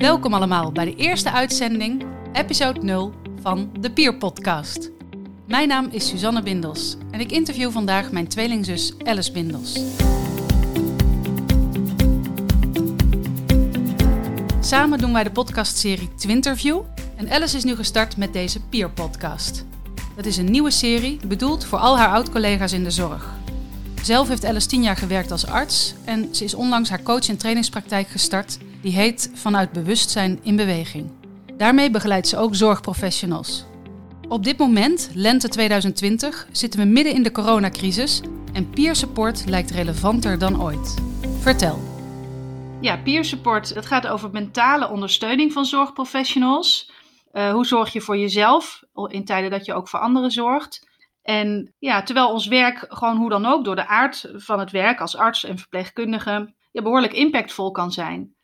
Welkom allemaal bij de eerste uitzending, episode 0 van de Peer Podcast. Mijn naam is Suzanne Bindels en ik interview vandaag mijn tweelingzus Alice Bindels. Samen doen wij de podcastserie Twinterview en Alice is nu gestart met deze Peer Podcast. Dat is een nieuwe serie bedoeld voor al haar oud-collega's in de zorg. Zelf heeft Alice tien jaar gewerkt als arts en ze is onlangs haar coach- en trainingspraktijk gestart, die heet Vanuit Bewustzijn in Beweging. Daarmee begeleidt ze ook zorgprofessionals. Op dit moment, lente 2020, zitten we midden in de coronacrisis en peer support lijkt relevanter dan ooit. Vertel. Ja, peer support, gaat over mentale ondersteuning van zorgprofessionals. Uh, hoe zorg je voor jezelf in tijden dat je ook voor anderen zorgt? En ja, terwijl ons werk gewoon hoe dan ook door de aard van het werk als arts en verpleegkundige behoorlijk impactvol kan zijn.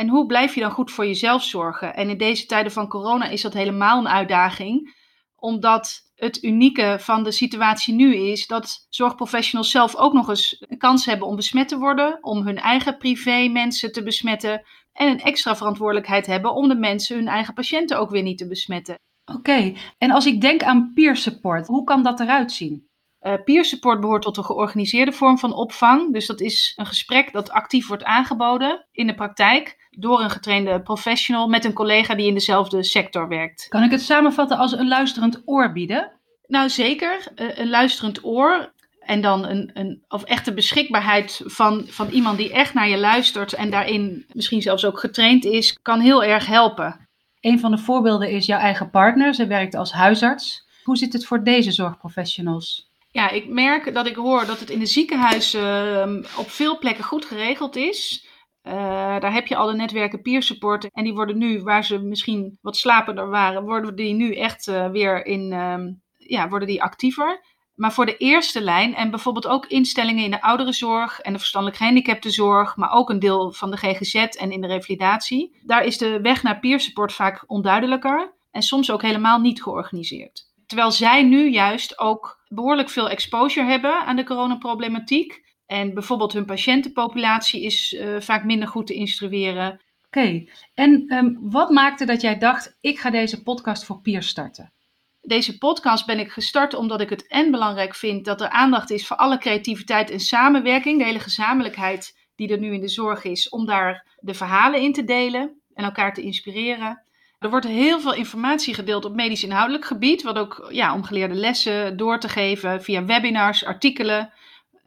En hoe blijf je dan goed voor jezelf zorgen? En in deze tijden van corona is dat helemaal een uitdaging, omdat het unieke van de situatie nu is dat zorgprofessionals zelf ook nog eens een kans hebben om besmet te worden, om hun eigen privé mensen te besmetten en een extra verantwoordelijkheid hebben om de mensen, hun eigen patiënten ook weer niet te besmetten. Oké, en als ik denk aan peer support, hoe kan dat eruit zien? Uh, peer support behoort tot een georganiseerde vorm van opvang. Dus dat is een gesprek dat actief wordt aangeboden in de praktijk door een getrainde professional met een collega die in dezelfde sector werkt. Kan ik het samenvatten als een luisterend oor bieden? Nou, zeker. Uh, een luisterend oor. En dan een, een of echte beschikbaarheid van, van iemand die echt naar je luistert en daarin misschien zelfs ook getraind is, kan heel erg helpen. Een van de voorbeelden is jouw eigen partner. Ze werkt als huisarts. Hoe zit het voor deze zorgprofessionals? Ja, ik merk dat ik hoor dat het in de ziekenhuizen uh, op veel plekken goed geregeld is. Uh, daar heb je al de netwerken peer support. En die worden nu, waar ze misschien wat slapender waren, worden die nu echt uh, weer in, uh, ja, worden die actiever. Maar voor de eerste lijn en bijvoorbeeld ook instellingen in de ouderenzorg en de verstandelijk gehandicaptenzorg, maar ook een deel van de GGZ en in de revalidatie, daar is de weg naar peer support vaak onduidelijker en soms ook helemaal niet georganiseerd. Terwijl zij nu juist ook behoorlijk veel exposure hebben aan de coronaproblematiek. En bijvoorbeeld hun patiëntenpopulatie is uh, vaak minder goed te instrueren. Oké, okay. en um, wat maakte dat jij dacht: ik ga deze podcast voor peers starten? Deze podcast ben ik gestart omdat ik het en belangrijk vind dat er aandacht is voor alle creativiteit en samenwerking, de hele gezamenlijkheid die er nu in de zorg is, om daar de verhalen in te delen en elkaar te inspireren. Er wordt heel veel informatie gedeeld op medisch inhoudelijk gebied, wat ook ja, om geleerde lessen door te geven via webinars, artikelen,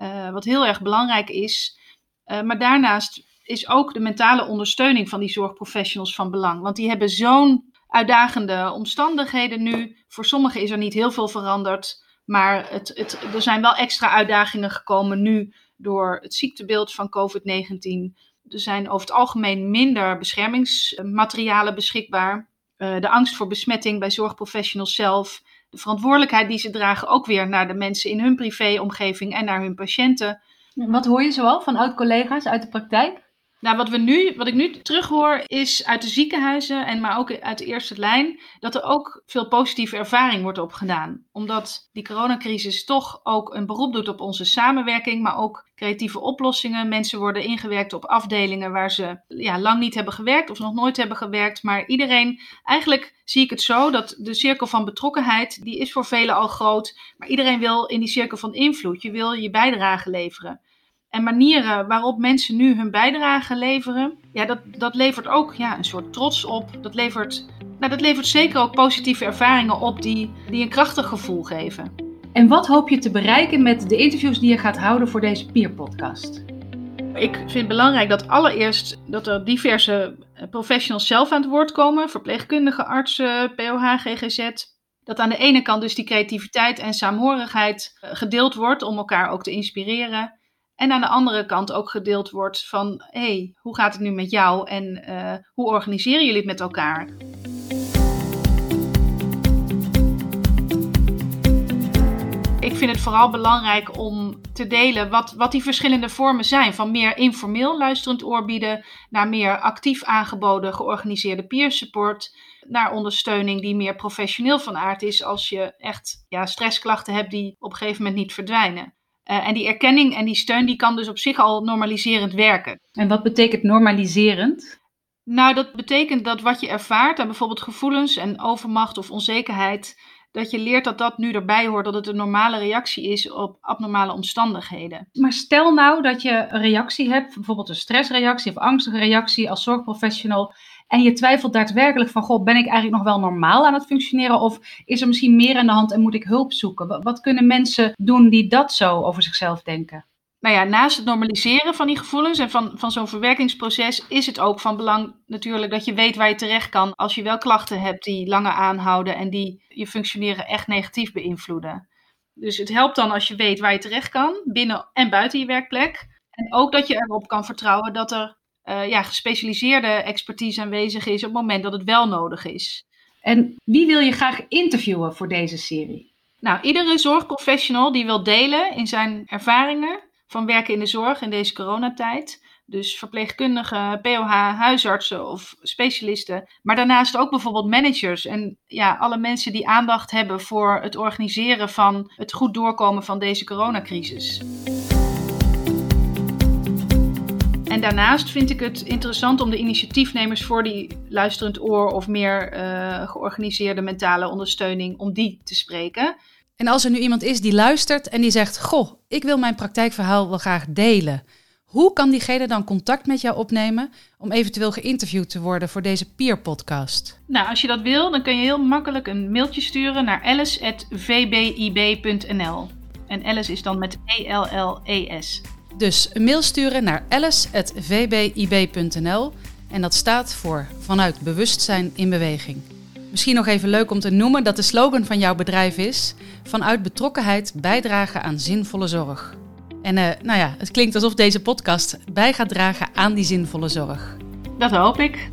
uh, wat heel erg belangrijk is. Uh, maar daarnaast is ook de mentale ondersteuning van die zorgprofessionals van belang, want die hebben zo'n uitdagende omstandigheden nu. Voor sommigen is er niet heel veel veranderd, maar het, het, er zijn wel extra uitdagingen gekomen nu door het ziektebeeld van COVID-19. Er zijn over het algemeen minder beschermingsmaterialen beschikbaar. Uh, de angst voor besmetting bij zorgprofessionals zelf. De verantwoordelijkheid die ze dragen ook weer naar de mensen in hun privéomgeving en naar hun patiënten. Wat hoor je zoal van oud-collega's uit de praktijk? Nou, wat, we nu, wat ik nu terughoor is uit de ziekenhuizen, en maar ook uit de eerste lijn, dat er ook veel positieve ervaring wordt opgedaan. Omdat die coronacrisis toch ook een beroep doet op onze samenwerking, maar ook creatieve oplossingen. Mensen worden ingewerkt op afdelingen waar ze ja, lang niet hebben gewerkt of nog nooit hebben gewerkt. Maar iedereen, eigenlijk zie ik het zo dat de cirkel van betrokkenheid, die is voor velen al groot. Maar iedereen wil in die cirkel van invloed, je wil je bijdrage leveren en manieren waarop mensen nu hun bijdrage leveren, ja, dat, dat levert ook ja, een soort trots op. Dat levert, nou, dat levert zeker ook positieve ervaringen op die, die een krachtig gevoel geven. En wat hoop je te bereiken met de interviews die je gaat houden voor deze Peer Podcast? Ik vind het belangrijk dat allereerst dat er diverse professionals zelf aan het woord komen, verpleegkundigen, artsen, POH, GGZ. Dat aan de ene kant dus die creativiteit en saamhorigheid eh, gedeeld wordt om elkaar ook te inspireren. En aan de andere kant ook gedeeld wordt van, hé, hey, hoe gaat het nu met jou en uh, hoe organiseren jullie het met elkaar? Ik vind het vooral belangrijk om te delen wat, wat die verschillende vormen zijn. Van meer informeel luisterend oorbieden naar meer actief aangeboden georganiseerde peer support. Naar ondersteuning die meer professioneel van aard is als je echt ja, stressklachten hebt die op een gegeven moment niet verdwijnen. Uh, en die erkenning en die steun die kan dus op zich al normaliserend werken. En wat betekent normaliserend? Nou, dat betekent dat wat je ervaart aan bijvoorbeeld gevoelens en overmacht of onzekerheid, dat je leert dat dat nu erbij hoort, dat het een normale reactie is op abnormale omstandigheden. Maar stel nou dat je een reactie hebt, bijvoorbeeld een stressreactie of angstige reactie als zorgprofessional, en je twijfelt daadwerkelijk van, goh, ben ik eigenlijk nog wel normaal aan het functioneren of is er misschien meer aan de hand en moet ik hulp zoeken? Wat kunnen mensen doen die dat zo over zichzelf denken? nou ja, naast het normaliseren van die gevoelens en van, van zo'n verwerkingsproces, is het ook van belang natuurlijk dat je weet waar je terecht kan als je wel klachten hebt die langer aanhouden en die je functioneren echt negatief beïnvloeden. Dus het helpt dan als je weet waar je terecht kan, binnen en buiten je werkplek. En ook dat je erop kan vertrouwen dat er uh, ja, gespecialiseerde expertise aanwezig is op het moment dat het wel nodig is. En wie wil je graag interviewen voor deze serie? Nou, iedere zorgprofessional die wil delen in zijn ervaringen van werken in de zorg in deze coronatijd. Dus verpleegkundigen, POH, huisartsen of specialisten. Maar daarnaast ook bijvoorbeeld managers en ja, alle mensen die aandacht hebben voor het organiseren van het goed doorkomen van deze coronacrisis. Daarnaast vind ik het interessant om de initiatiefnemers voor die luisterend oor of meer uh, georganiseerde mentale ondersteuning, om die te spreken. En als er nu iemand is die luistert en die zegt: Goh, ik wil mijn praktijkverhaal wel graag delen. Hoe kan diegene dan contact met jou opnemen om eventueel geïnterviewd te worden voor deze peer-podcast? Nou, als je dat wil, dan kun je heel makkelijk een mailtje sturen naar alice.vbib.nl. En Alice is dan met E-L-L-E-S. Dus een mail sturen naar alice.vbib.nl en dat staat voor vanuit bewustzijn in beweging. Misschien nog even leuk om te noemen dat de slogan van jouw bedrijf is: vanuit betrokkenheid bijdragen aan zinvolle zorg. En uh, nou ja, het klinkt alsof deze podcast bij gaat dragen aan die zinvolle zorg. Dat hoop ik.